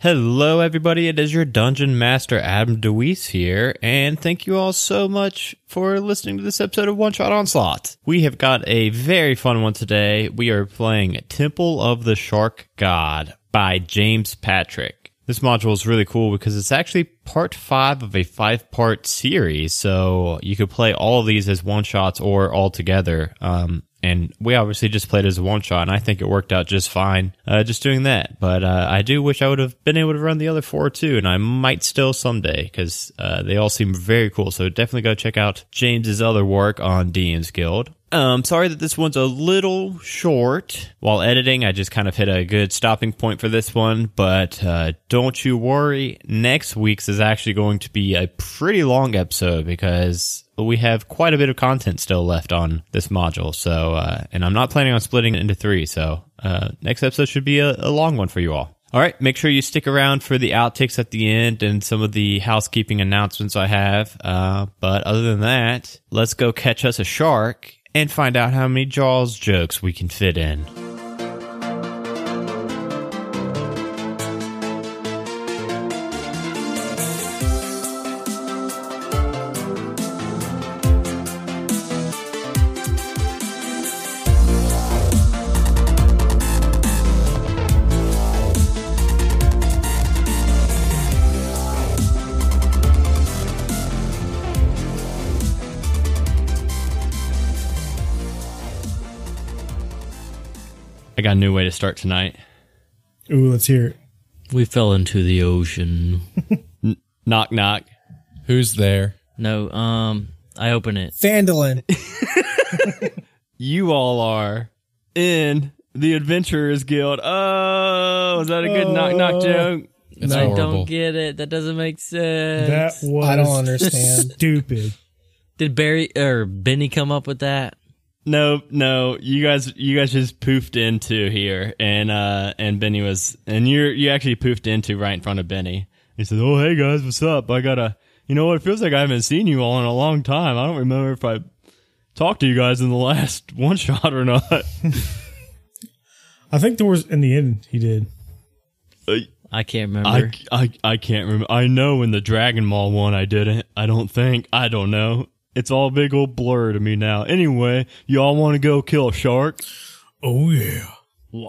Hello, everybody. It is your Dungeon Master, Adam DeWeese here, and thank you all so much for listening to this episode of One Shot Onslaught. We have got a very fun one today. We are playing Temple of the Shark God by James Patrick. This module is really cool because it's actually part five of a five part series, so you could play all of these as one shots or all together. Um, and we obviously just played as a one shot, and I think it worked out just fine, uh, just doing that. But uh, I do wish I would have been able to run the other four too, and I might still someday because uh, they all seem very cool. So definitely go check out James's other work on DM's Guild. Um, sorry that this one's a little short. While editing, I just kind of hit a good stopping point for this one, but uh, don't you worry. Next week's is actually going to be a pretty long episode because we have quite a bit of content still left on this module. So, uh, and I'm not planning on splitting it into three. So, uh, next episode should be a, a long one for you all. All right, make sure you stick around for the outtakes at the end and some of the housekeeping announcements I have. Uh, but other than that, let's go catch us a shark and find out how many Jaws jokes we can fit in. Got a new way to start tonight. Ooh, let's hear it. We fell into the ocean. Knock, knock. Who's there? No, um, I open it. Phandalin. You all are in the Adventurers Guild. Oh, is that a good knock, knock joke? It's I horrible. don't get it. That doesn't make sense. That was I don't understand. stupid. Did Barry or Benny come up with that? No, no, you guys, you guys just poofed into here, and uh, and Benny was, and you're you actually poofed into right in front of Benny. He said, "Oh, hey guys, what's up? I gotta, you know what? It feels like I haven't seen you all in a long time. I don't remember if I talked to you guys in the last one shot or not." I think there was in the end he did. I can't I, remember. I, I can't remember. I know in the Dragon Ball one I didn't. I don't think. I don't know. It's all a big old blur to me now. Anyway, y'all want to go kill a shark? Oh yeah.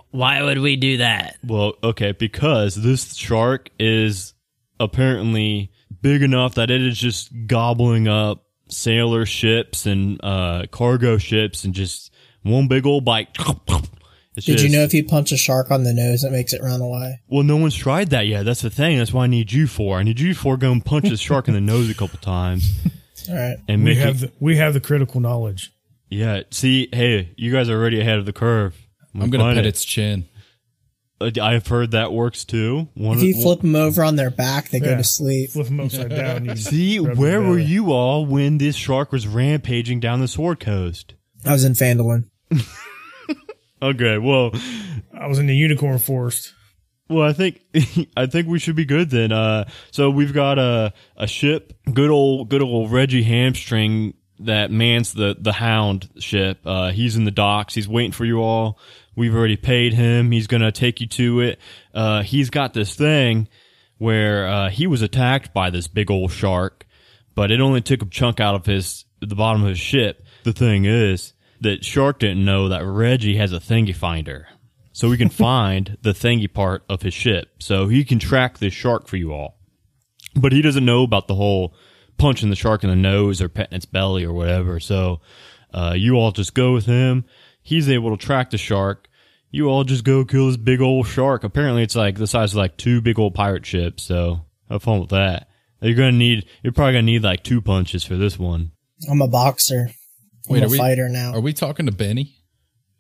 Why would we do that? Well, okay, because this shark is apparently big enough that it is just gobbling up sailor ships and uh, cargo ships and just one big old bite. It's Did you know if you punch a shark on the nose, it makes it run away? Well, no one's tried that yet. That's the thing. That's why I need you for. I need you for going punch this shark in the nose a couple times All right. and We make have the we have the critical knowledge. Yeah. See, hey, you guys are already ahead of the curve. I'm gonna Find pet it. its chin. Uh, I've heard that works too. One If you one- flip them over on their back, they go to sleep. Flip them upside down. you See, where were you all when this shark was rampaging down the Sword Coast? I was in Phandalin. Okay, well, I was in the unicorn forest. Well, I think I think we should be good then. Uh, so we've got a a ship, good old good old Reggie Hamstring that mans the the Hound ship. Uh, he's in the docks. He's waiting for you all. We've already paid him. He's gonna take you to it. Uh, he's got this thing where uh, he was attacked by this big old shark, but it only took a chunk out of his the bottom of his ship. The thing is that shark didn't know that Reggie has a thingy finder, so we can find the thingy part of his ship, so he can track this shark for you all. But he doesn't know about the whole punching the shark in the nose or petting its belly or whatever. So uh, you all just go with him. He's able to track the shark. You all just go kill this big old shark. Apparently, it's like the size of like two big old pirate ships. So have fun with that. You're gonna need. You're probably gonna need like two punches for this one. I'm a boxer. I'm Wait, a are we- fighter now. Are we talking to Benny?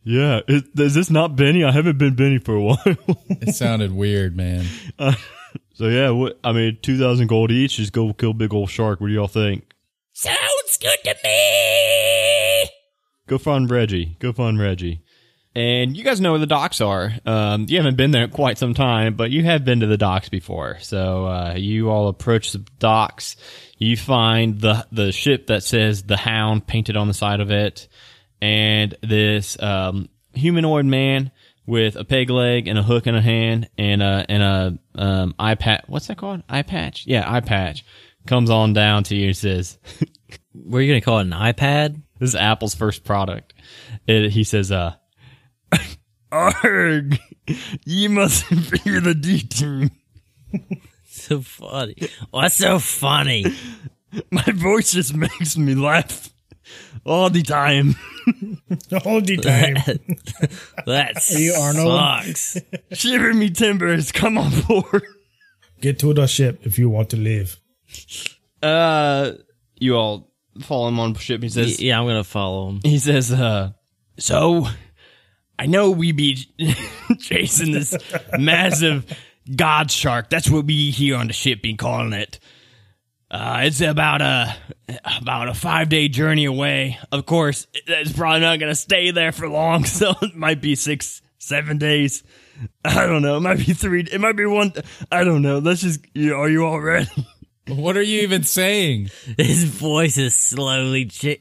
Yeah, is, is this not Benny? I haven't been Benny for a while. It sounded weird, man. so yeah, what I mean, two thousand gold each. Just go kill big old shark. What do y'all think? Sounds good to me. Go find Reggie. Go find Reggie. And you guys know where the docks are. Um, you haven't been there in quite some time, but you have been to the docks before. So uh, you all approach the docks. You find the the ship that says the Hound painted on the side of it, and this um, humanoid man with a peg leg and a hook in a hand and a and a um, eye patch. What's that called? Eye patch? Yeah, eye patch. Comes on down to you and says, Were you gonna call it an iPad? "This is Apple's first product." It, he says, "Uh, arg, you must be fear the D team. So funny. What's so funny? My voice just makes me laugh all the time." All the time. That you Arnold? sucks. Shiver me timbers, come on board. Get to the ship if you want to live. Uh, you all follow him on ship. He Y- says, yeah, I'm gonna follow him. he says, uh, so I know we be chasing this massive god shark. That's what we here on the ship be calling it. Uh, it's about a about a five day journey away. Of course, it's probably not gonna stay there for long, so it might be six, seven days. I don't know. It might be three. It might be one. I don't know. Let's just. You are you all ready? What are you even saying? His voice is slowly chi-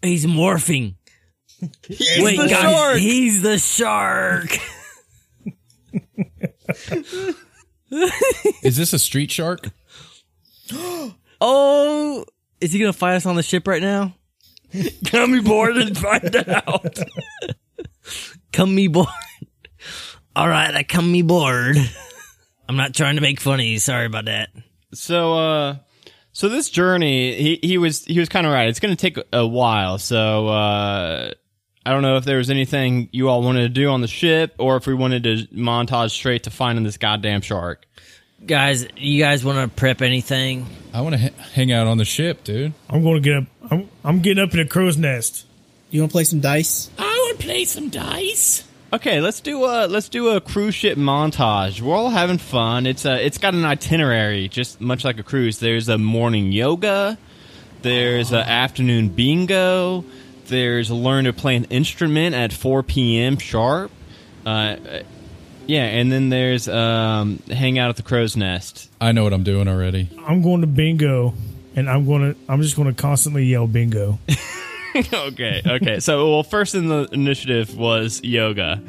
He's morphing. He's Wait, the guys, shark. he's the shark. Is this a street shark? Oh, is he gonna fight us on the ship right now? Come aboard and find out. Come me board. All right, I come me board. I'm not trying to make fun of you. Sorry about that. So, uh, so this journey, he, he was, he was kind of right. It's going to take a while. So, uh, I don't know if there was anything you all wanted to do on the ship or if we wanted to montage straight to finding this goddamn shark. Guys, you guys want to prep anything? I want to h- hang out on the ship, dude. I'm going to get up. I'm, I'm getting up in a crow's nest. You want to play some dice? I want to play some dice. Okay, let's do a let's do a cruise ship montage. We're all having fun. It's a it's got an itinerary, just much like a cruise. There's a morning yoga, there's a afternoon bingo, there's learn to play an instrument at 4 p.m. sharp. Uh, yeah, and then there's um, hang out at the crow's nest. I know what I'm doing already. I'm going to bingo, and I'm going to. I'm just going to constantly yell bingo. okay, okay. So, well, first in the initiative was yoga.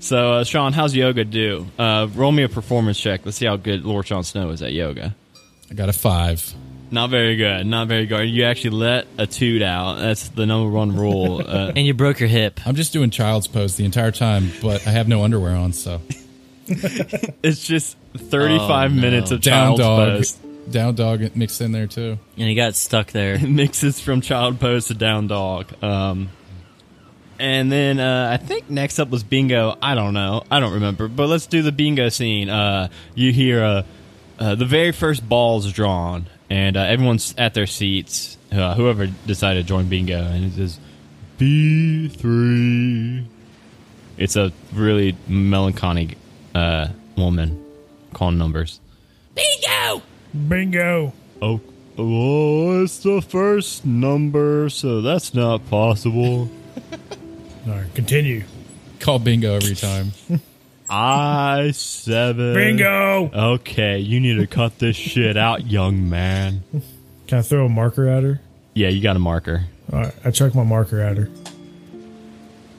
So, uh, Sean, how's yoga do? Uh, roll me a performance check. Let's see how good Lord Sean Snow is at yoga. I got a five. Not very good. Not very good. You actually let a toot out. That's the number one rule. Uh, And you broke your hip. I'm just doing child's pose the entire time, but I have no underwear on, so it's just 35 Oh, no. minutes of down child's dog, pose. down dog mixed in there too. And he got stuck there. It Mixes from child pose to down dog. Um, and then uh, I think next up was bingo. I don't know. I don't remember. But let's do the bingo scene. Uh, you hear uh, uh, the very first ball's drawn, and uh, everyone's at their seats. Uh, whoever decided to join bingo, and it says B three. It's a really melancholy uh, woman calling numbers. Bingo! Bingo. Oh, oh, it's the first number, so that's not possible. All right, continue. Call bingo every time. I seven. Bingo. Okay, you need to cut this shit out, young man. Can I throw a marker at her? Yeah, you got a marker. All right, I chuck my marker at her.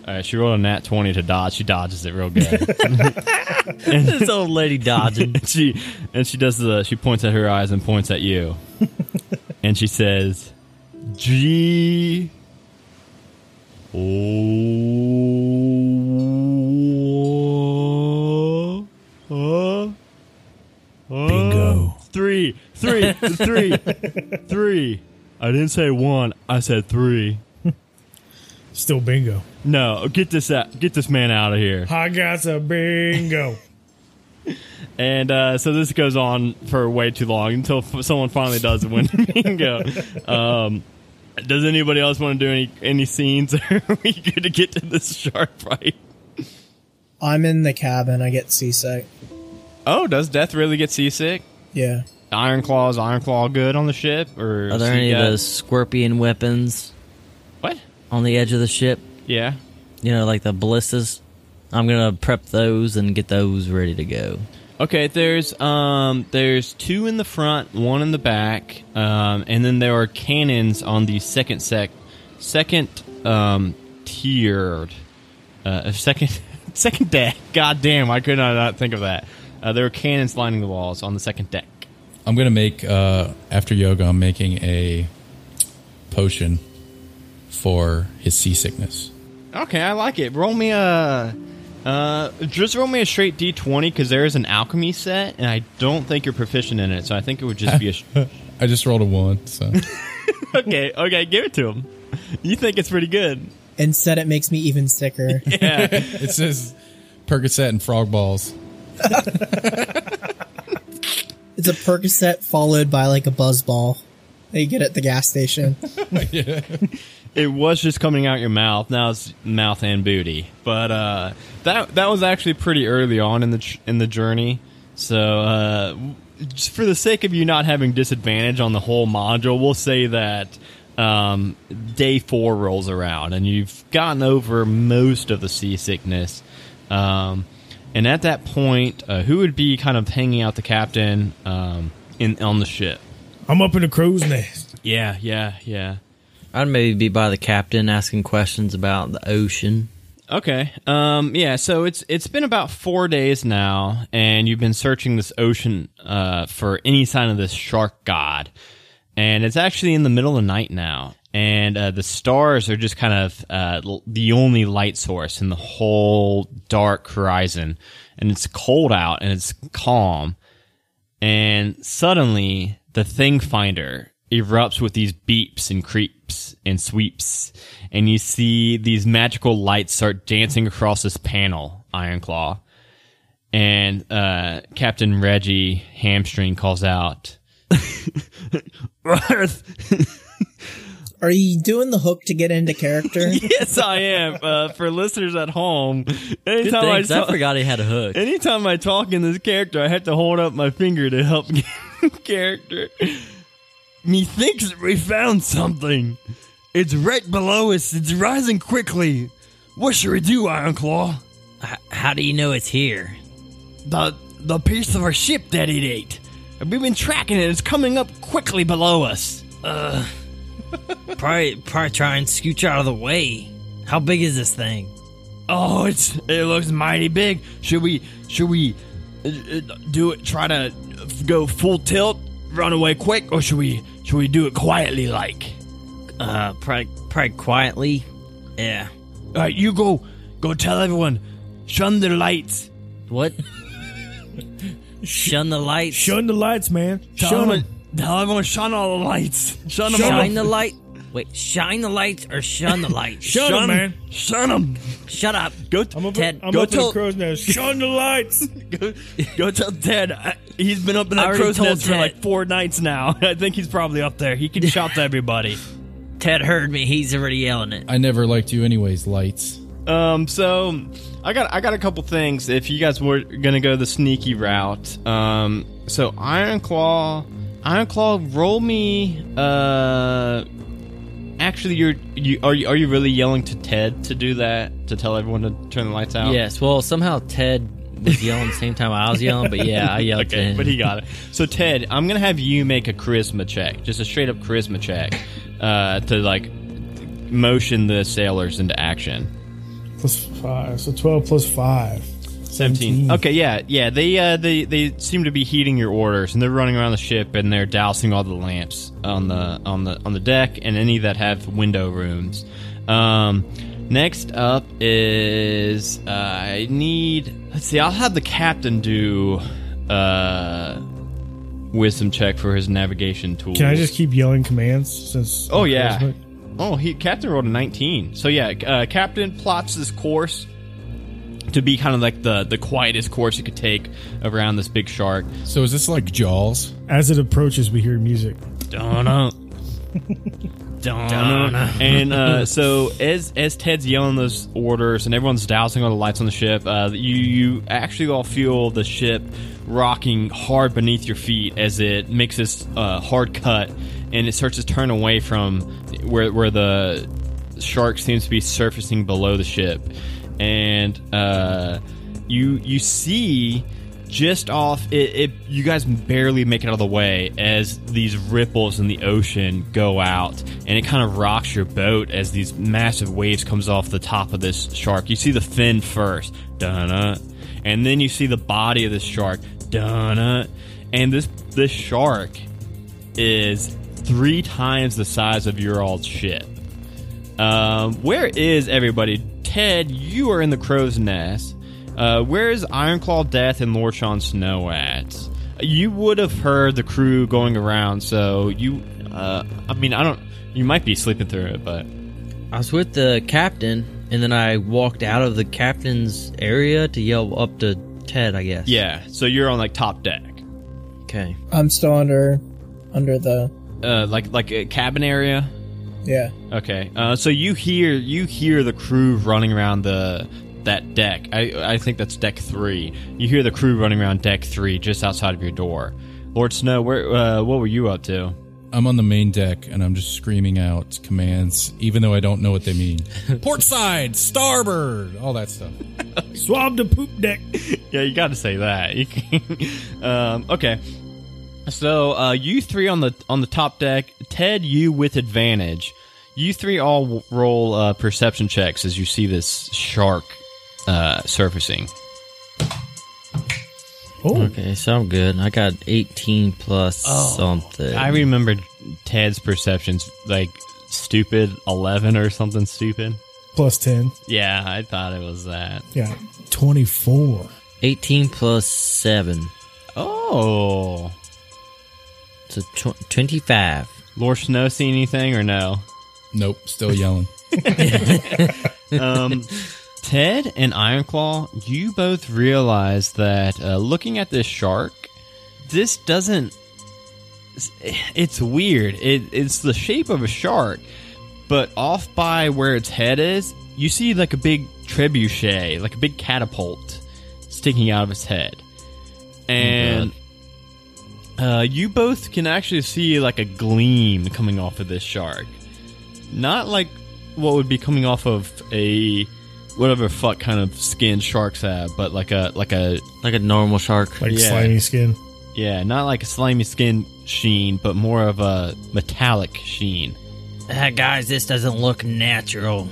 All right, she rolled a nat twenty to dodge. She dodges it real good. This old lady dodging. and she and she does the she points at her eyes and points at you, and she says, "G." Oh, uh, uh, Bingo. Three, three, three, three. I didn't say one. I said three. Still bingo. No, get this out. Get this man out of here. I got a bingo. And uh, so this goes on for way too long until f- someone finally does win bingo. Um, does anybody else want to do any any scenes? Or are we good to get to this shark fight? I'm in the cabin. I get seasick. Oh, does Death really get seasick? Yeah. Iron Claw is Iron Claw good on the ship? Or Are there any of those scorpion weapons What? On the edge of the ship? Yeah. You know, like the ballistas? I'm gonna prep those and get those ready to go. Okay, there's um there's two in the front, one in the back, um, and then there are cannons on the second sec second um tiered uh second second deck. God damn, I couldn't not think of that? Uh, there are cannons lining the walls on the second deck. I'm gonna make uh, after yoga. I'm making a potion for his seasickness. Okay, I like it. Roll me a. Uh, just roll me a straight d20 because there is an alchemy set, and I don't think you're proficient in it, so I think it would just be a. I just rolled a one, so okay, okay, give it to him. You think it's pretty good? Instead, it makes me even sicker. Yeah. it says Percocet and frog balls. It's a Percocet followed by like a buzz ball that you get at the gas station. It was just coming out your mouth. Now it's mouth and booty. But uh, that that was actually pretty early on in the in the journey. So uh, just for the sake of you not having disadvantage on the whole module, we'll say that um, day four rolls around and you've gotten over most of the seasickness. Um, and at that point, uh, who would be kind of hanging out the captain um, in on the ship? I'm up in the crow's nest. Yeah, yeah, yeah. I'd maybe be by the captain asking questions about the ocean. Okay. Um, yeah. So it's it's been about four days now, and you've been searching this ocean uh, for any sign of this shark god, and it's actually in the middle of the night now, and uh, the stars are just kind of uh, the only light source in the whole dark horizon, and it's cold out and it's calm, and suddenly the thing finder erupts with these beeps and creeps and sweeps and you see these magical lights start dancing across this panel ironclaw and uh, captain reggie hamstring calls out Worth. Are you doing the hook to get into character? yes i am uh, for listeners at home anytime I, things. I talk- forgot he had a hook. anytime i talk in this character i have to hold up my finger to help get character methinks we found something it's right below us it's rising quickly what should we do ironclaw H- how do you know it's here? the the piece of our ship that it ate. We've been tracking it. It's coming up quickly below us. Probably, probably try and scooch out of the way. How big is this thing? Oh, it's it looks mighty big. Should we should we uh, uh, do it? Try to go full tilt, run away quick, or should we should we do it quietly like? Uh, probably, probably quietly. Yeah. All right, you go go tell everyone. Shun their lights. What? Shun the lights. Shun the lights, man. Tell Shun everyone, them. tell everyone shun all the lights. Shun them. Shun all. Shine the light. Wait, shine the lights or shun the lights? Shun 'em, man. Shun them. Shut up. Go. I'm up, Ted, I'm go up in tell- the crow's nest. Shun the lights. Go, go tell Ted. I, he's been up in I that crow's told nest for like four nights now. I think he's probably up there. He can shout to everybody. Ted heard me. He's already yelling it. I never liked you anyways. Lights. Um, so I got I got a couple things. If you guys were gonna go the sneaky route, um, so Iron Claw, Iron Claw, roll me. Uh, actually, you're you are you are you really yelling to Ted to do that to tell everyone to turn the lights out? Yes. Well, somehow Ted was yelling the same time I was yelling, but yeah, I yelled to Okay, him. but he got it. So Ted, I'm gonna have you make a charisma check, just a straight up charisma check, uh, to like motion the sailors into action. plus five. So 12 plus five. 17. Okay, yeah, yeah. They uh, they they seem to be heeding your orders, and they're running around the ship and they're dousing all the lamps on the on the on the deck and any that have window rooms. Um, next up is uh, I need. Let's see. I'll have the captain do uh, wisdom check for his navigation tool. Can I just keep yelling commands since? Oh yeah. charisma? Oh, he captain rolled a 19. So yeah, uh, captain plots this course to be kind of like the the quietest course you could take around this big shark. So is this like Jaws? As it approaches, we hear music. Don't Don't And uh, so as as Ted's yelling those orders and everyone's dousing all the lights on the ship, uh, you you actually all feel the ship rocking hard beneath your feet as it makes this uh, hard cut and it starts to turn away from where where the shark seems to be surfacing below the ship, and uh, you you see just off it, it you guys barely make it out of the way as these ripples in the ocean go out and it kind of rocks your boat as these massive waves comes off the top of this shark. You see the fin first dun and then you see the body of this shark dun and this this shark is three times the size of your old ship. Um, where is everybody ted you are in the crow's nest uh, where is Ironclaw Death and Lord Sean Snow at? You would have heard the crew going around, so you. Uh, I mean, I don't. You might be sleeping through it, but I was with the captain, and then I walked out of the captain's area to yell up to Ted. I guess. yeah. So you're on like top deck, Okay. I'm still under under the uh, like like a cabin area. Yeah. Okay. Uh, so you hear you hear the crew running around the that deck. I I think that's deck three. You hear the crew running around deck three, just outside of your door. Lord Snow, where uh, what were you up to? I'm on the main deck and I'm just screaming out commands, even though I don't know what they mean. Port side, starboard, all that stuff. Swab the poop deck. Yeah, you got to say that. You can- um, okay. So uh, you three on the on the top deck, Ted, you with advantage. You three all w- roll uh, perception checks as you see this shark uh, surfacing. Oh, Okay, so I'm good. I got 18 plus something. I remember Ted's perceptions like stupid eleven or something stupid. plus 10. Yeah, I thought it was that. Yeah, 24. 18 plus 7. Oh, So tw- 25. Lord Snow see anything or no? Nope, still yelling. um, Ted and Ironclaw, you both realize that uh, looking at this shark, this doesn't. It's weird. It, it's the shape of a shark, but off by where its head is, you see like a big trebuchet, like a big catapult sticking out of its head. And uh, you both can actually see like a gleam coming off of this shark. Not like what would be coming off of a whatever fuck kind of skin sharks have, but like a like a Like a normal shark. Like Yeah. slimy skin. yeah, not like a slimy skin sheen, but more of a metallic sheen. Ah, guys, this doesn't look natural.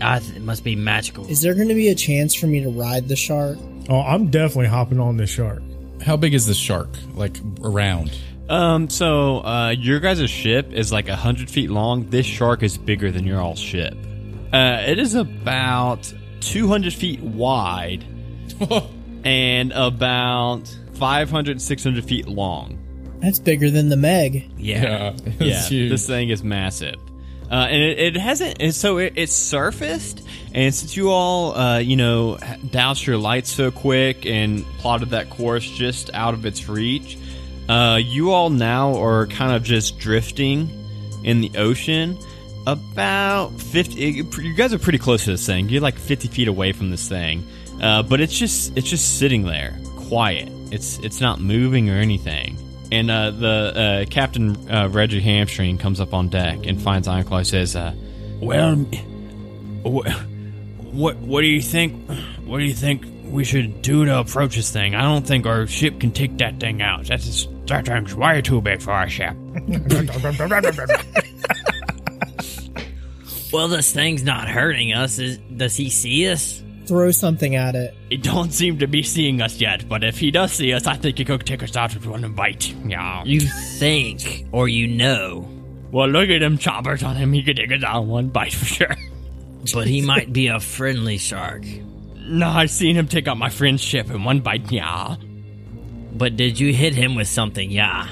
I th- it must be magical. Is there going to be a chance for me to ride the shark? Oh, I'm definitely hopping on this shark. How big is this shark? Like around? Um, so uh, your guys' ship is like a hundred feet long. This shark is bigger than your all ship. Uh, it is about two hundred feet wide and about 500, 600 feet long. That's bigger than the Meg. Yeah, it's yeah. This thing is massive. Uh, and it, it hasn't, and so it, it's surfaced. And since you all, uh, you know, doused your lights so quick and plotted that course just out of its reach, uh, you all now are kind of just drifting in the ocean. About 50, you guys are pretty close to this thing. You're like 50 feet away from this thing. Uh, but it's just, it's just sitting there, quiet. It's, it's not moving or anything. And uh, the uh, Captain uh, Reggie Hamstring comes up on deck and finds Ironclaw. and Says, uh, "Well, wh- what what do you think? What do you think we should do to approach this thing? I don't think our ship can take that thing out. That's that thing's way too big for our ship. well, this thing's not hurting us. Is, does he see us? Throw something at it. He don't seem to be seeing us yet, but if he does see us, I think he could take us out with one bite. Yeah. You think, or you know, Well, look at him choppers on him. He could take us out in one bite for sure. but he might be a friendly shark. No, I've seen him take out my friend's ship in one bite. Yeah. But did you hit him with something? Yeah.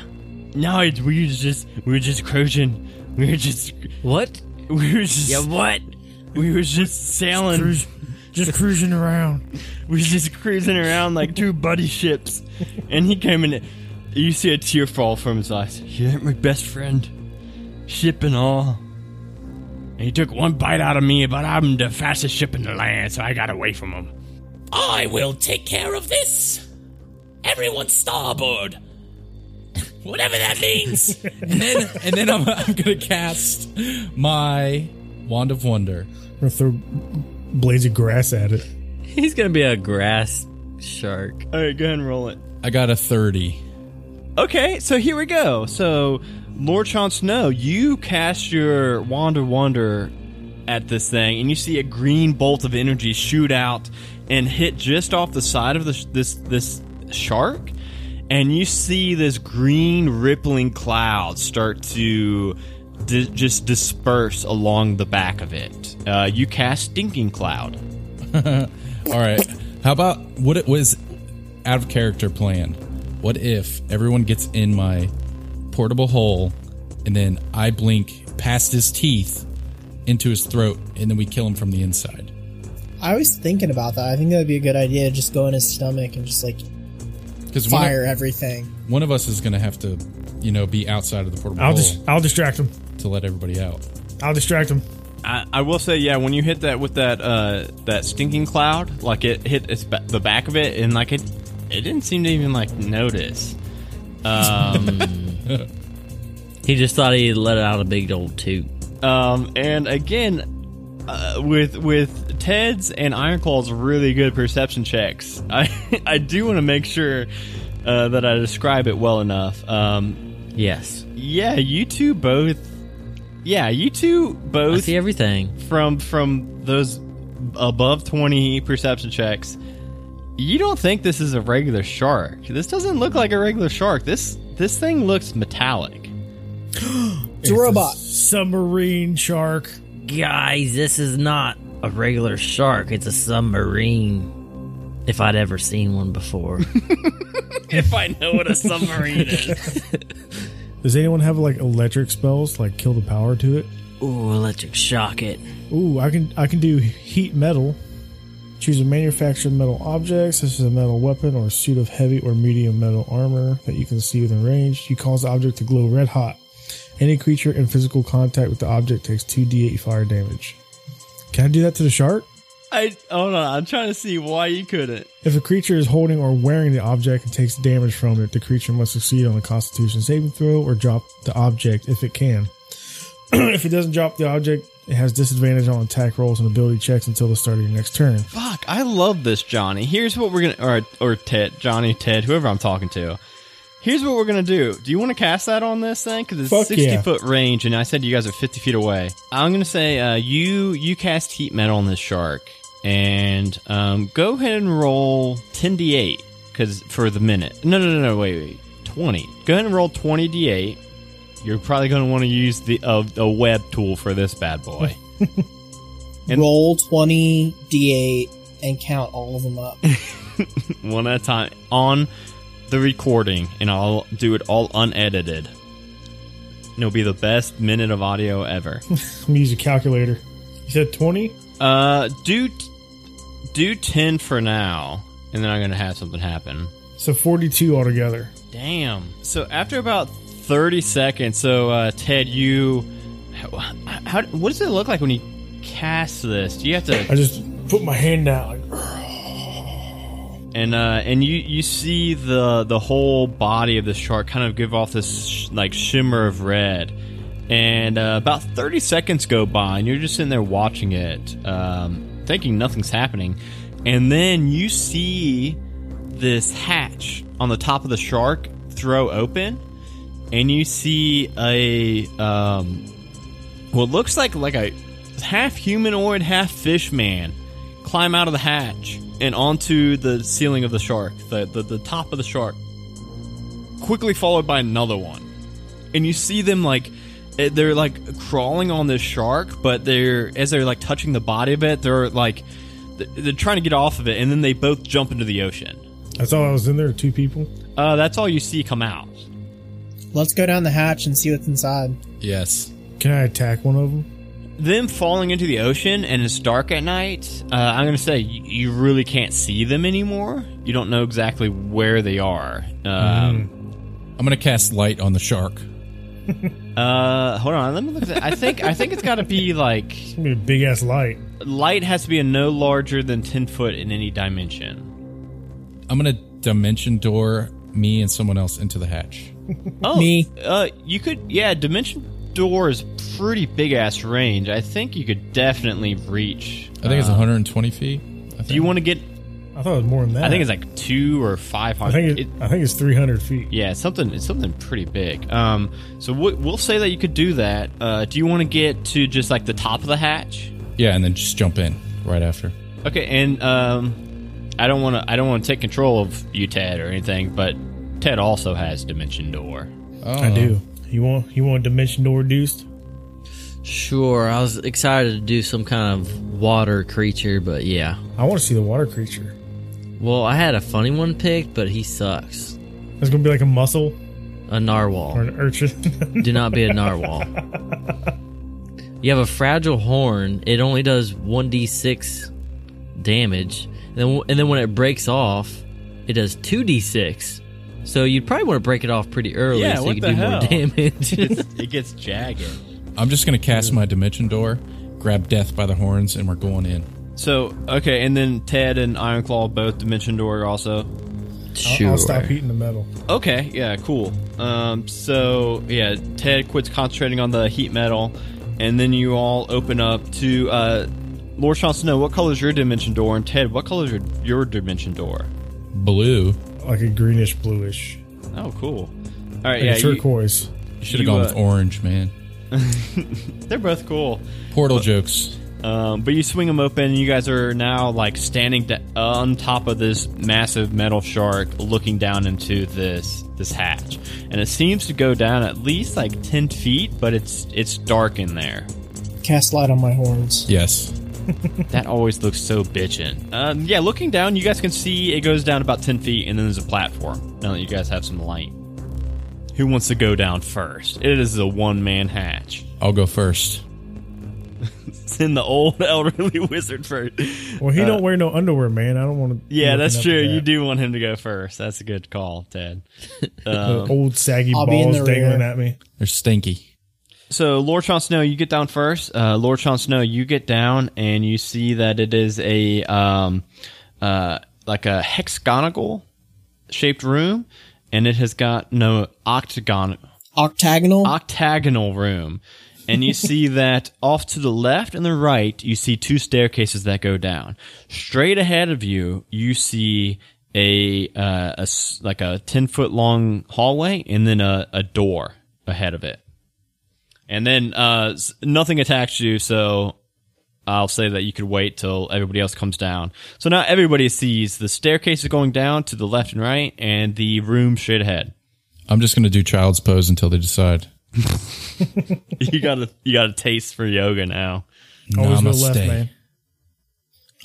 No, it's, we was just we were just cruising. We were just What? we were just Yeah, what? we was just sailing. Cruise, just cruising around. We was just cruising around like two buddy ships, and he came in. You see a tear fall from his eyes. You're my best friend, ship and all. And he took one bite out of me, but I'm the fastest ship in the land, so I got away from him. I will take care of this. Everyone starboard. Whatever that means. and then and then I'm, I'm gonna cast my wand of wonder. Or throw blades of grass at it. He's gonna be a grass shark. All right, go ahead and roll it. I got a 30. Okay, so here we go. So, Lord Jon Snow, you cast your Wand of Wonder at this thing, and you see a green bolt of energy shoot out and hit just off the side of this this this shark, and you see this green rippling cloud start to di- just disperse along the back of it. Uh, you cast Stinking Cloud. All right. How about what it was out of character plan? What if everyone gets in my portable hole and then I blink past his teeth into his throat and then we kill him from the inside? I was thinking about that. I think that would be a good idea. Just go in his stomach and just like Because fire everything. one of us is going to have to, you know, be outside of the portable I'll hole just I'll distract him. to let everybody out. I'll distract him. I, I will say, yeah, when you hit that with that uh, that stinking cloud, like it hit its ba- the back of it, and like it, it didn't seem to even like notice. Um, He just thought he'd let out a big old toot. um, and again, uh, with with Ted's and Ironclaw's really good perception checks, I I do want to make sure uh, that I describe it well enough. Um, Yes. yeah, you two both. Yeah, you two I both see everything. from from those above 20 perception checks you don't think this is a regular shark this doesn't look like a regular shark this this thing looks metallic It's a robot. Submarine shark. Guys, this is not a regular shark. It's a submarine. If I'd ever seen one before. if i know what a submarine is Does anyone have like electric spells, like kill the power to it? Ooh, electric shock it. Ooh, I can I can do heat metal. Choose a manufactured metal object, such as a metal weapon or a suit of heavy or medium metal armor that you can see within range. You cause the object to glow red hot. Any creature in physical contact with the object takes 2d8 fire damage. Can I do that to the shark? i hold on i'm trying to see why you couldn't If a creature is holding or wearing the object and takes damage from it, the creature must succeed on a constitution saving throw or drop the object if it can. if it doesn't drop the object, it has disadvantage on attack rolls and ability checks until the start of your next turn. fuck i love this johnny here's what we're gonna or or ted johnny ted whoever i'm talking to here's what we're gonna do. Do you want to cast that on this thing? Because it's Fuck 60 yeah. foot range and i said you guys are 50 feet away. I'm gonna say uh, you you cast heat metal on this shark and um, go ahead and roll 10d8 because for the minute. No no no no wait wait 20 go ahead and roll 20d8 you're probably going to want to use the uh, a web tool for this bad boy. And- Roll 20 d8 and count all of them up. one at a time. On the recording, and I'll do it all unedited. And It'll be the best minute of audio ever. I'm gonna use a calculator. You said 20? uh, do do ten for now, and then I'm gonna have something happen. So 42 altogether. Damn. So after about thirty seconds, so uh, Ted, you, how, how what does it look like when you cast this? Do you have to I just put my hand down. Like, and uh, and you you see the the whole body of the shark kind of give off this sh- like shimmer of red, and uh, about thirty seconds go by, and you're just sitting there watching it, um, thinking nothing's happening, and then you see this hatch on the top of the shark throw open, and you see a um, what looks like like a half humanoid, half fish man climb out of the hatch and onto the ceiling of the shark, the, the, the top of the shark. Quickly followed by another one. And you see them like eh, they're like crawling on this shark, but they're as they're like touching the body of it, they're like they're they're trying to get off of it, and then they both jump into the ocean. that's all I was in there, two people. Uh, that's all you see come out. Let's go down the hatch and see what's inside. Yes. Can I attack one of them? Them falling into the ocean and it's dark at night, uh, I'm going to say you, you really can't see them anymore. You don't know exactly where they are. Um, I'm going to cast light on the shark. uh, hold on, let me look at that. I think I think it's got to be like be a big ass light. light has to be a no larger than 10 foot in any dimension. I'm going to dimension door me and someone else into the hatch. Oh, Me. Uh, you could yeah. Dimension door is pretty big ass range. I think you could definitely reach. I think it's 120 feet. I think. Do you want to get I thought it was more than that. I think it's like two or five I hundred. think it, I think it's 300 feet. Yeah, it's something. It's something pretty big. Um, so we- we'll say that you could do that. Uh, do you want to get to just like the top of the hatch? Yeah, and then just jump in right after. Okay, and um, I don't want to. I don't want to take control of you, Ted, or anything. But Ted also has Dimension Door. Oh, I do. You want you want dimension door reduced? Sure, I was excited to do some kind of water creature, but yeah. I want to see the water creature. Well, I had a funny one picked, but he sucks. It's gonna be like a mussel A narwhal, or an urchin. Do not be a narwhal. You have a fragile horn. It only does 1d6 damage. And then, and then when it breaks off, it does 2d6. So you'd probably want to break it off pretty early Yeah, so what you can the do hell? more damage. it gets jagged. I'm just gonna cast my dimension door, grab Death by the horns, and we're going in. So okay, and then Ted and Ironclaw both Dimension Door also. I'll, sure. I'll stop heating the metal. Okay, yeah, cool. Um, so yeah, Ted quits concentrating on the heat metal, and then you all open up to uh, Lord Sean Snow. What color is your dimension door? And Ted, what color is your, your dimension door? Blue. Like a greenish bluish. Oh, cool. All right, Like yeah, a turquoise. You should have gone uh, with orange, man. they're both cool. Portal jokes. Um, but you swing them open, and you guys are now like standing da- on top of this massive metal shark, looking down into this this hatch, and it seems to go down at least like ten feet, but it's it's dark in there. Cast light on my horns. Yes. That always looks so bitchin'. Um, yeah, looking down, you guys can see it goes down about 10 feet, and then there's a platform. Now that you guys have some light. Who wants to go down first? It is a one man hatch. I'll go first. Send the old elderly wizard first. Well, he don't wear no underwear, man. I don't want to. Uh, Yeah, that's true. You do want him to go first. That's a good call, Ted. Um, old saggy I'll balls the dangling rear. at me. They're stinky. So, Lord Sean Snow, you get down first. Uh, Lord Sean Snow, you get down, and you see that it is a um, uh, like a hexagonal shaped room, and it has got no octagon Octagonal. octagonal room. And you see that off to the left and the right, you see two staircases that go down. Straight ahead of you, you see a, uh, a like a 10 foot long hallway and then a, a door ahead of it. And then, uh, nothing attacks you, so I'll say that you could wait till everybody else comes down. So now everybody sees the staircase is going down to the left and right and the room straight ahead. I'm just gonna do child's pose until they decide. you got a you got a taste for yoga now. Always go Namaste. left, man.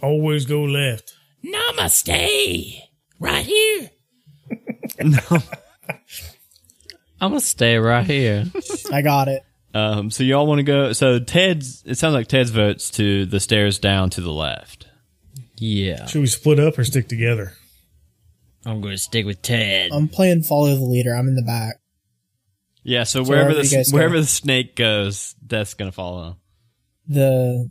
Always go left. Namaste. Right here. No. I'm going to stay right here. I got it. Um, so y'all want to go? So Ted's. It sounds like Ted's votes to the stairs down to the left. yeah. Should we split up or stick together? I'm going to stick with Ted. I'm playing follow the leader. I'm in the back. Yeah. So, So wherever wherever the you guys go. wherever the snake goes, that's gonna follow The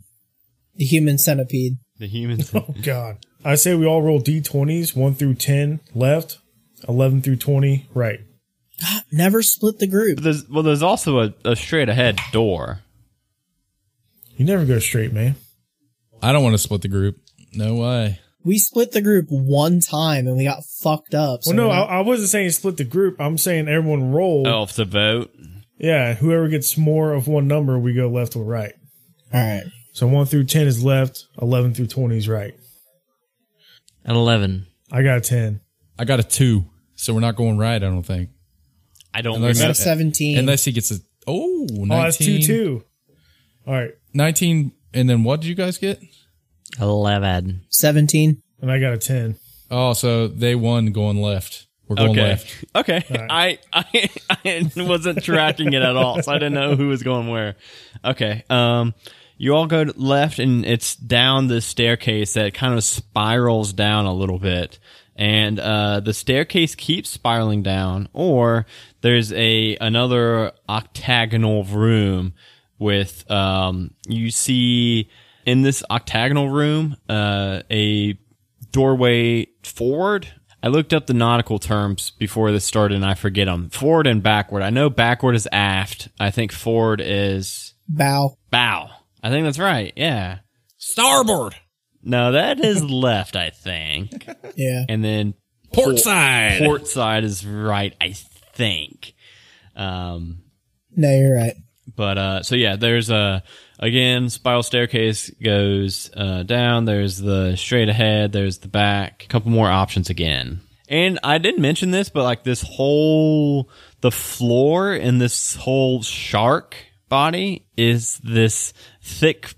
the human centipede. the humans. Oh God! I say we all roll d20s, one through ten left, eleven through twenty right. Never split the group. But there's well, there's also a, a straight ahead door. You never go straight, man. I don't want to split the group. No way. We split the group one time and we got fucked up. So Well, no, we're I, I wasn't saying split the group. I'm saying everyone roll. Oh, to vote. Yeah, whoever gets more of one number, we go left or right. all right. So one through ten is left, eleven through twenty is right. At 11. I got a ten. I got a two, so we're not going right. I don't think, I don't Unless- remember. 17. unless he gets a oh 19, Oh, that's two two. All right, 19 and then what did you guys get? 11. 17. and I got a ten. Oh, so they won going left. We're going Okay. left. Okay. I, I I wasn't tracking it at all, so I didn't know who was going where. Okay. Um, you all go left, and it's down the staircase that kind of spirals down a little bit, and uh, the staircase keeps spiraling down. Or there's a another octagonal room with um, you see in this octagonal room uh, a doorway forward. I looked up the nautical terms before this started and I forget them. Forward and backward. I know backward is aft. I think forward is Bow. bow. I think that's right. Yeah. Starboard. No, that is left, I think. Yeah. And then Port side. port side is right, I think. Um, No, you're right. but uh, so yeah, there's a again spiral staircase goes uh, down. There's the straight ahead. There's the back. A couple more options again. And I didn't mention this, but like this whole the floor in this whole shark body is this thick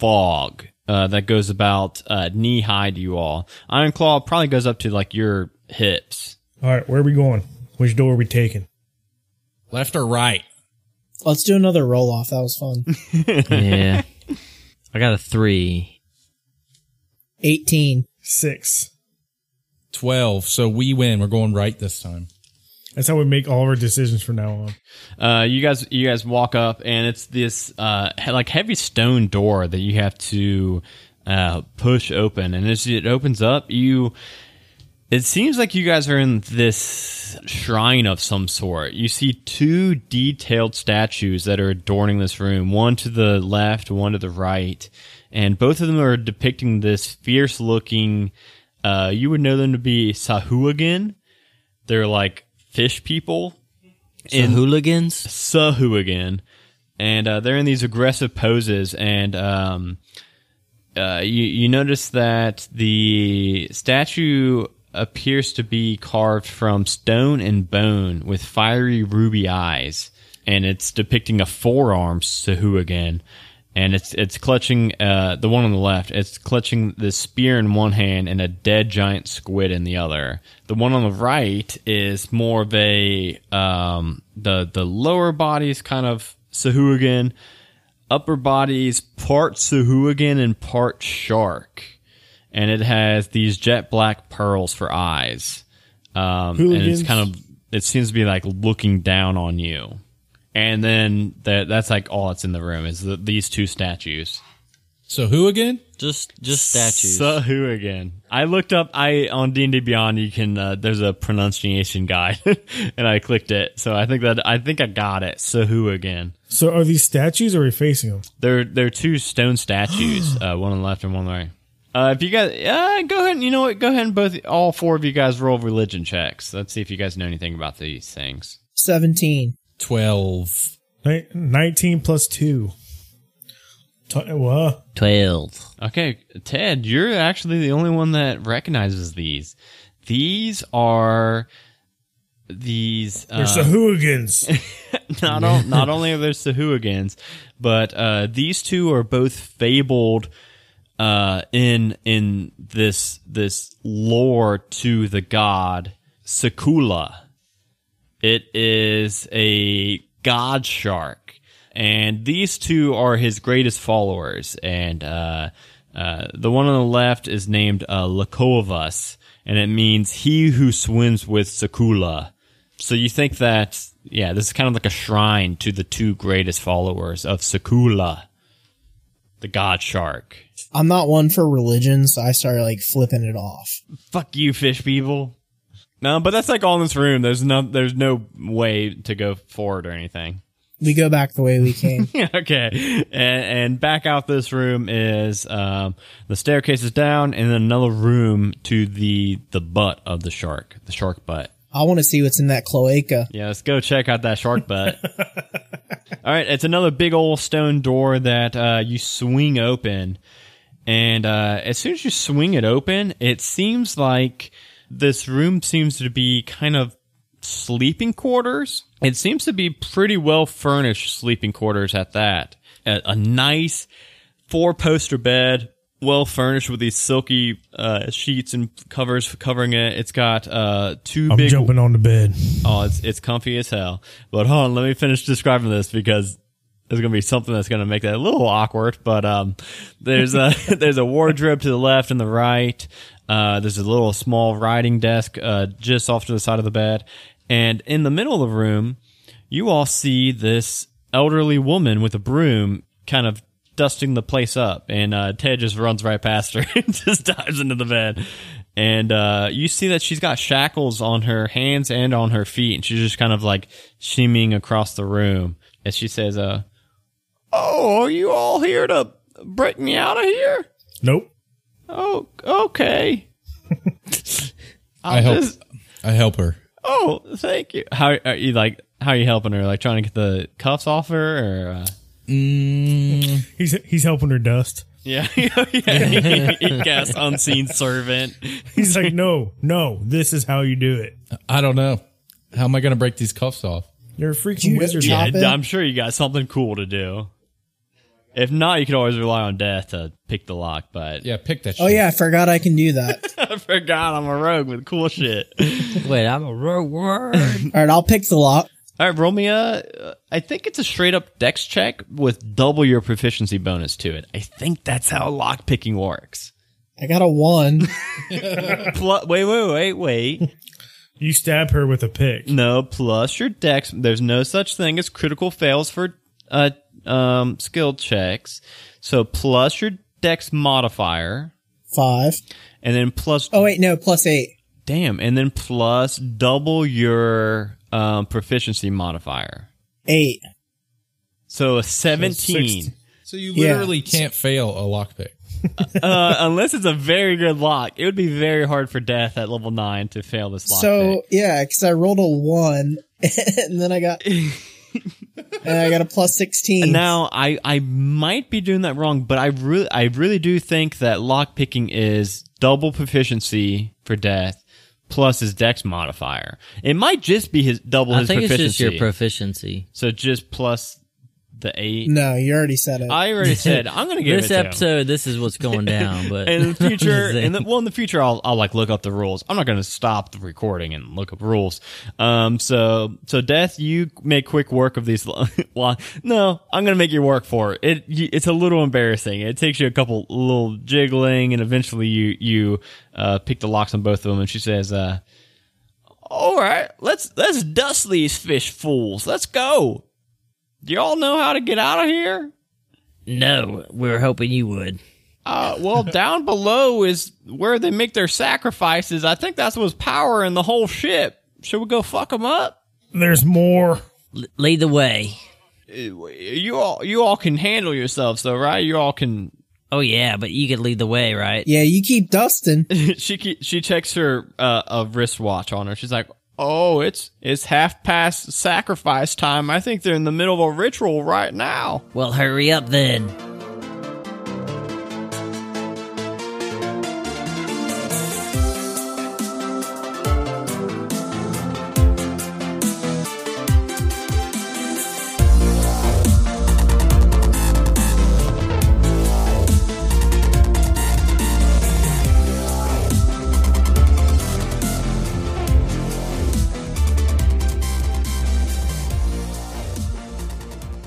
fog uh, that goes about uh, knee high to you all. Iron Claw probably goes up to like your hips. All right, where are we going? Which door are we taking? Left or right? Let's do another roll off. That was fun. yeah. I got a three. 18. Six. 12. So we win. We're going right this time. That's how we make all of our decisions from now on. Uh, you guys, you guys walk up, and it's this uh, like heavy stone door that you have to uh, push open. And as it opens up, you it seems like you guys are in this shrine of some sort. You see two detailed statues that are adorning this room, one to the left, one to the right, and both of them are depicting this fierce looking. Uh, you would know them to be Sahuagin. They're like fish people The hooligans? Sahuagin, and uh, they're in these aggressive poses. And um, uh, you you notice that the statue appears to be carved from stone and bone with fiery ruby eyes, and it's depicting a forearm Sahuagin. And it's it's clutching uh, the one on the left. It's clutching the spear in one hand and a dead giant squid in the other. The one on the right is more of a um, the the lower body is kind of Sahuagin, upper body's part Sahuagin and part shark, and it has these jet black pearls for eyes. Um, and it's kind of it seems to be like looking down on you. And then that that's like all that's in the room is the, these two statues. So who again? Just just statues. So who again? I looked up. I on D and D Beyond. You can. Uh, there's a pronunciation guide, and I clicked it. So I think that I think I got it. So who again? So are these statues or are we facing them? They're they're two stone statues, uh, one on the left and one on the right. Uh, if you guys, uh, go ahead. and You know what? Go ahead and both, all four of you guys roll religion checks. Let's see if you guys know anything about these things. 17. 12. Ni- 19 plus 2. T- what? Twelve. Okay, Ted, you're actually the only one that recognizes these. These are these. They're Uh, Sahooligans. not on, not only are there Sahuagins, but uh, these two are both fabled uh, in in this this lore to the god Sekolah. It is a god shark, and these two are his greatest followers. And uh, uh, the one on the left is named uh, Lakovas, and it means he who swims with Sekolah. So you think that, yeah, this is kind of like a shrine to the two greatest followers of Sekolah, the god shark. I'm not one for religion, so I started like flipping it off. Fuck you, fish people. No, but that's like all in this room. There's no, there's no way to go forward or anything. We go back the way we came. Okay. And, and back out this room is um, the staircase is down, and then another room to the the butt of the shark, the shark butt. I want to see what's in that cloaca. Yeah, let's go check out that shark butt. All right, it's another big old stone door that uh, you swing open, and uh, as soon as you swing it open, it seems like this room seems to be kind of sleeping quarters. It seems to be pretty well furnished sleeping quarters at that. A, a nice four poster bed, well furnished with these silky uh, sheets and covers covering it. It's got uh, 2 I'm big jumping on the bed. Oh, it's it's comfy as hell. But hold on, let me finish describing this because there's gonna be something that's gonna make that a little awkward. But um, there's a there's a wardrobe to the left and the right. Uh, there's a little small writing desk uh, just off to the side of the bed, and in the middle of the room, you all see this elderly woman with a broom, kind of dusting the place up. And uh, Ted just runs right past her and just dives into the bed. And uh, you see that she's got shackles on her hands and on her feet, and she's just kind of like shimmying across the room. And she says, "Uh, oh, are you all here to break me out of here?" Nope. Oh, okay. I help. just- I help her. oh, thank you. How are you like? How are you helping her? Like trying to get the cuffs off her, or uh, Mm, He's he's helping her dust. yeah, yeah. he, he casts unseen servant. He's like, no, no, this is how you do it. I don't know. How am I going to break these cuffs off? You're a freaking You- wizard. yeah. Yeah, Chop it? I'm sure you got something cool to do. If not, you can always rely on death to pick the lock. But Yeah, pick that. Oh yeah, I forgot I can do that. I forgot I'm a rogue with cool shit. Wait, I'm a rogue word. All right, I'll pick the lock. All right, roll I think it's a straight up dex check with double your proficiency bonus to it. I think that's how lock picking works. I got a one. Plus, wait, wait, wait, wait. You stab her with a pick. No, plus your dex. There's no such thing as critical fails for uh um skill checks. So plus your dex modifier, Five. and then plus Oh wait, no, plus eight. damn, and then plus double your um proficiency modifier. Eight. So a seventeen. sixty. So you Yeah. literally can't fail a lockpick. uh, unless it's a very good lock, it would be very hard for death at level nine to fail this lock. So yeah, because I rolled a one, and then I got, and I got a plus sixteen. And now I I might be doing that wrong, but I really I really do think that lock picking is double proficiency for death plus his dex modifier. It might just be his double I his think it's proficiency. just your proficiency. so just plus the eight. no, you already said it. I already said I'm gonna give This it to him. episode, this is what's going down. But in the future, in the, well, in the future, I'll, I'll like look up the rules. I'm not going to stop the recording and look up rules. Um, so, so death, you make quick work of these. lo- lo- no, I'm going to make you work for it. it. It's a little embarrassing. It takes you a couple little jiggling and eventually you, you, uh, pick the locks on both of them. And she says, uh, all right, let's, let's dust these fish fools. Let's go. Do y'all know how to get out of here? no, we were hoping you would. Uh, well, down below is where they make their sacrifices. I think that's what's powering the whole ship. Should we go fuck them up? There's more. L- lead the way. Uh, You all, you all can handle yourselves, though, right? You all can. Oh yeah, but you could lead the way, right? yeah, you keep dusting. she ke- she checks her uh, a wristwatch on her. She's like, "Oh, it's it's half past sacrifice time. I think they're in the middle of a ritual right now." Well, hurry up then.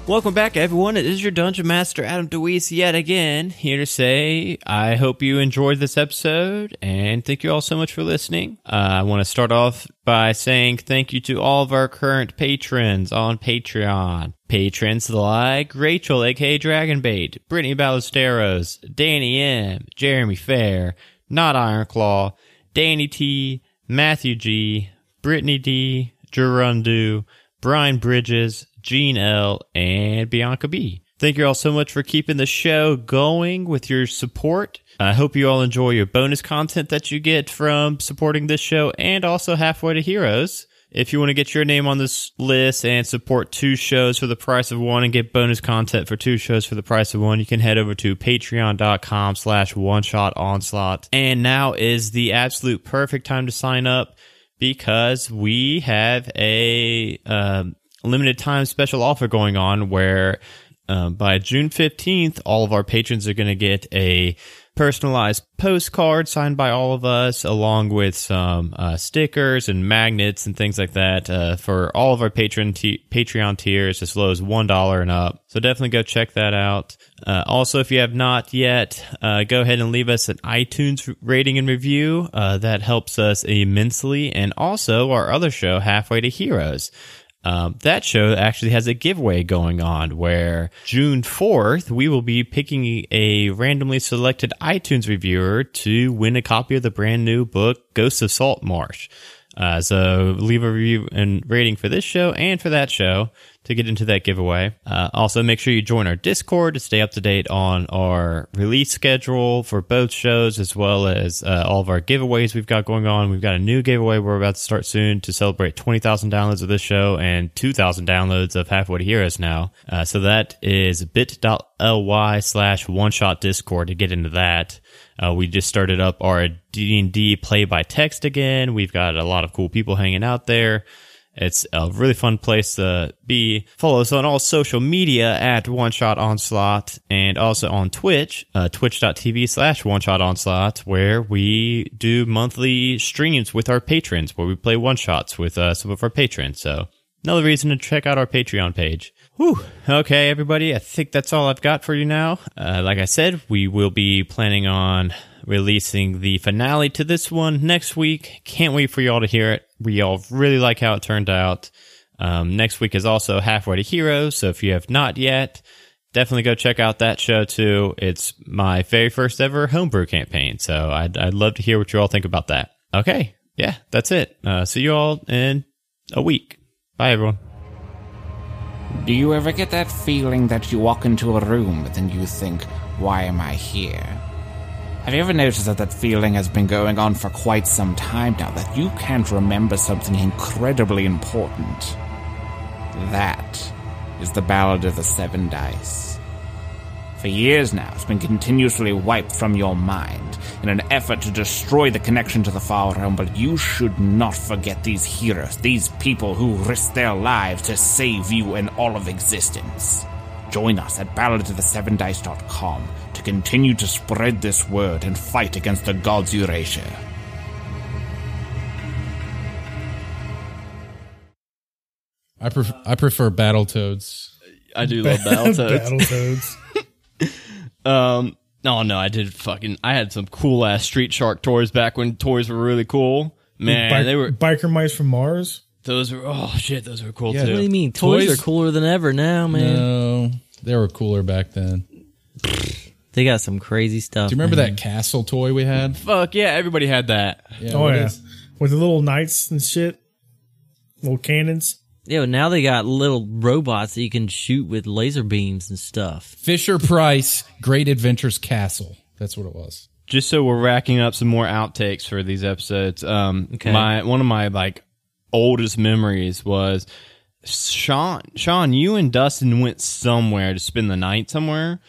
Welcome back, everyone. It is your Dungeon Master, Adam DeWeese, yet again, here to say I hope you enjoyed this episode, and thank you all so much for listening. Uh, I want to start off by saying thank you to all of our current patrons on Patreon. Patrons like Rachel, aka Dragonbait, Brittany Ballesteros, Danny M, Jeremy Fair, Not Ironclaw, Danny T, Matthew G, Brittany D, Gerundu, Brian Bridges, Gene L, and Bianca B. Thank you all so much for keeping the show going with your support. I hope you all enjoy your bonus content that you get from supporting this show and also Halfway to Heroes. If you want to get your name on this list and support two shows for the price of one and get bonus content for two shows for the price of one, you can head over to patreon.com slash one shot onslaught. And now is the absolute perfect time to sign up because we have a um, limited time special offer going on where um, by June 15th, all of our patrons are going to get a personalized postcard signed by all of us, along with some uh, stickers and magnets and things like that uh, for all of our patron Patreon tiers, as low as one dollar and up. So definitely go check that out. Uh, also, if you have not yet, uh, go ahead and leave us an iTunes rating and review. Uh, that helps us immensely, and also our other show, Halfway to Heroes. Um, that show actually has a giveaway going on where June 4th, we will be picking a randomly selected iTunes reviewer to win a copy of the brand new book, Ghosts of Saltmarsh. Uh, so leave a review and rating for this show and for that show to get into that giveaway. Uh, also, make sure you join our Discord to stay up to date on our release schedule for both shows, as well as uh, all of our giveaways we've got going on. We've got a new giveaway we're about to start soon to celebrate 20,000 downloads of this show and 2,000 downloads of Halfway to Heroes now. Uh, so that is bit.ly slash one shot Discord to get into that. Uh, we just started up our D&D play by text again. We've got a lot of cool people hanging out there. It's a really fun place to be. Follow us on all social media at One Shot Onslaught and also on Twitch, uh, twitch.tv slash One Shot Onslaught, where we do monthly streams with our patrons, where we play one shots with uh, some of our patrons. So another reason to check out our Patreon page. Whew. Okay, everybody. I think that's all I've got for you now. Uh, like I said, we will be planning on releasing the finale to this one next week. Can't wait for y'all to hear it. We all really like how it turned out. Um, next week is also Halfway to Heroes. So if you have not yet, definitely go check out that show too. It's my very first ever homebrew campaign. So I'd, I'd love to hear what you all think about that. Okay. Yeah, that's it. Uh, see you all in a week. Bye, everyone. Do you ever get that feeling that you walk into a room and then you think, why am I here? Have you ever noticed that that feeling has been going on for quite some time now, that you can't remember something incredibly important? That is the Ballad of the Seven Dice. For years now, it's been continuously wiped from your mind in an effort to destroy the connection to the far realm, but you should not forget these heroes, these people who risked their lives to save you and all of existence. Join us at balladofthesevendice.com continue to spread this word and fight against the gods Eurasia. I pref- I prefer Battletoads. I do love Battletoads. Battletoads. Um, no, no, I did fucking. I had some cool ass Street Shark toys back when toys were really cool. Man, Bi- they were biker mice from Mars. those were oh shit, those were cool Yeah. What do you mean? Toys, Toys- are cooler than ever now, man. No, they were cooler back then. They got some crazy stuff. Do you remember man. that castle toy we had? Fuck yeah, everybody had that. Yeah, Oh what yeah, is- with the little knights and shit, little cannons. Yeah, but now they got little robots that you can shoot with laser beams and stuff. Fisher Price Great Adventures Castle. That's what it was. Just so we're racking up some more outtakes for these episodes. Um, Okay. my one of my like oldest memories was Sean. Sean, you and Dustin went somewhere to spend the night somewhere,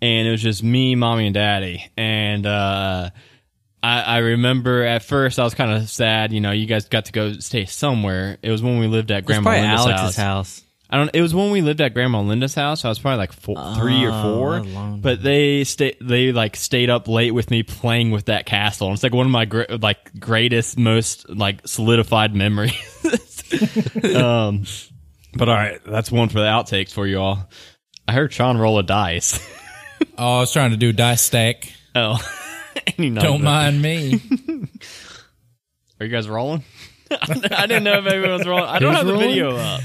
and it was just me, mommy, and daddy. And uh, I, I remember at first I was kind of sad. You know, you guys got to go stay somewhere. It was when we lived at Grandma probably Linda's Alex's house. house. I don't. It was when we lived at Grandma Linda's house. I was probably like four, three or four. But they stay. They like stayed up late with me playing with that castle. And it's like one of my gr- like greatest, most like solidified memories. um, but all right, that's one for the outtakes for you all. I heard Sean roll a dice. Oh, I was trying to do dice stack. oh, Don't mind me. Are you guys rolling? I didn't know if everyone was rolling. I don't Who's have the rolling? video up.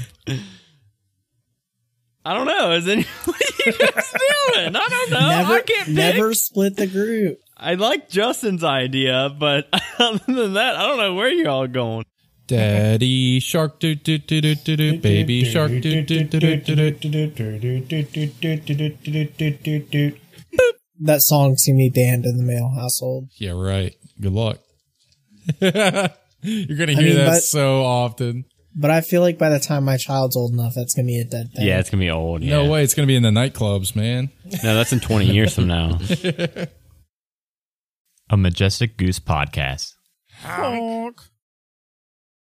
I don't know. Is any what are you guys doing? I don't know. never, I can't pick. never split the group. I like Justin's idea, but other than that, I don't know where you all going. Daddy shark do do do do do do baby shark do do do do do do do do do do do do do do That song's gonna be banned in the male household. Yeah, right. Good luck. You're gonna hear mean, that but- so often. But I feel like by the time my child's old enough, that's gonna be a dead thing. Yeah, it's gonna be old. Yeah. No way, it's gonna be in the nightclubs, man. No, that's in twenty years from now. A majestic goose podcast. Honk.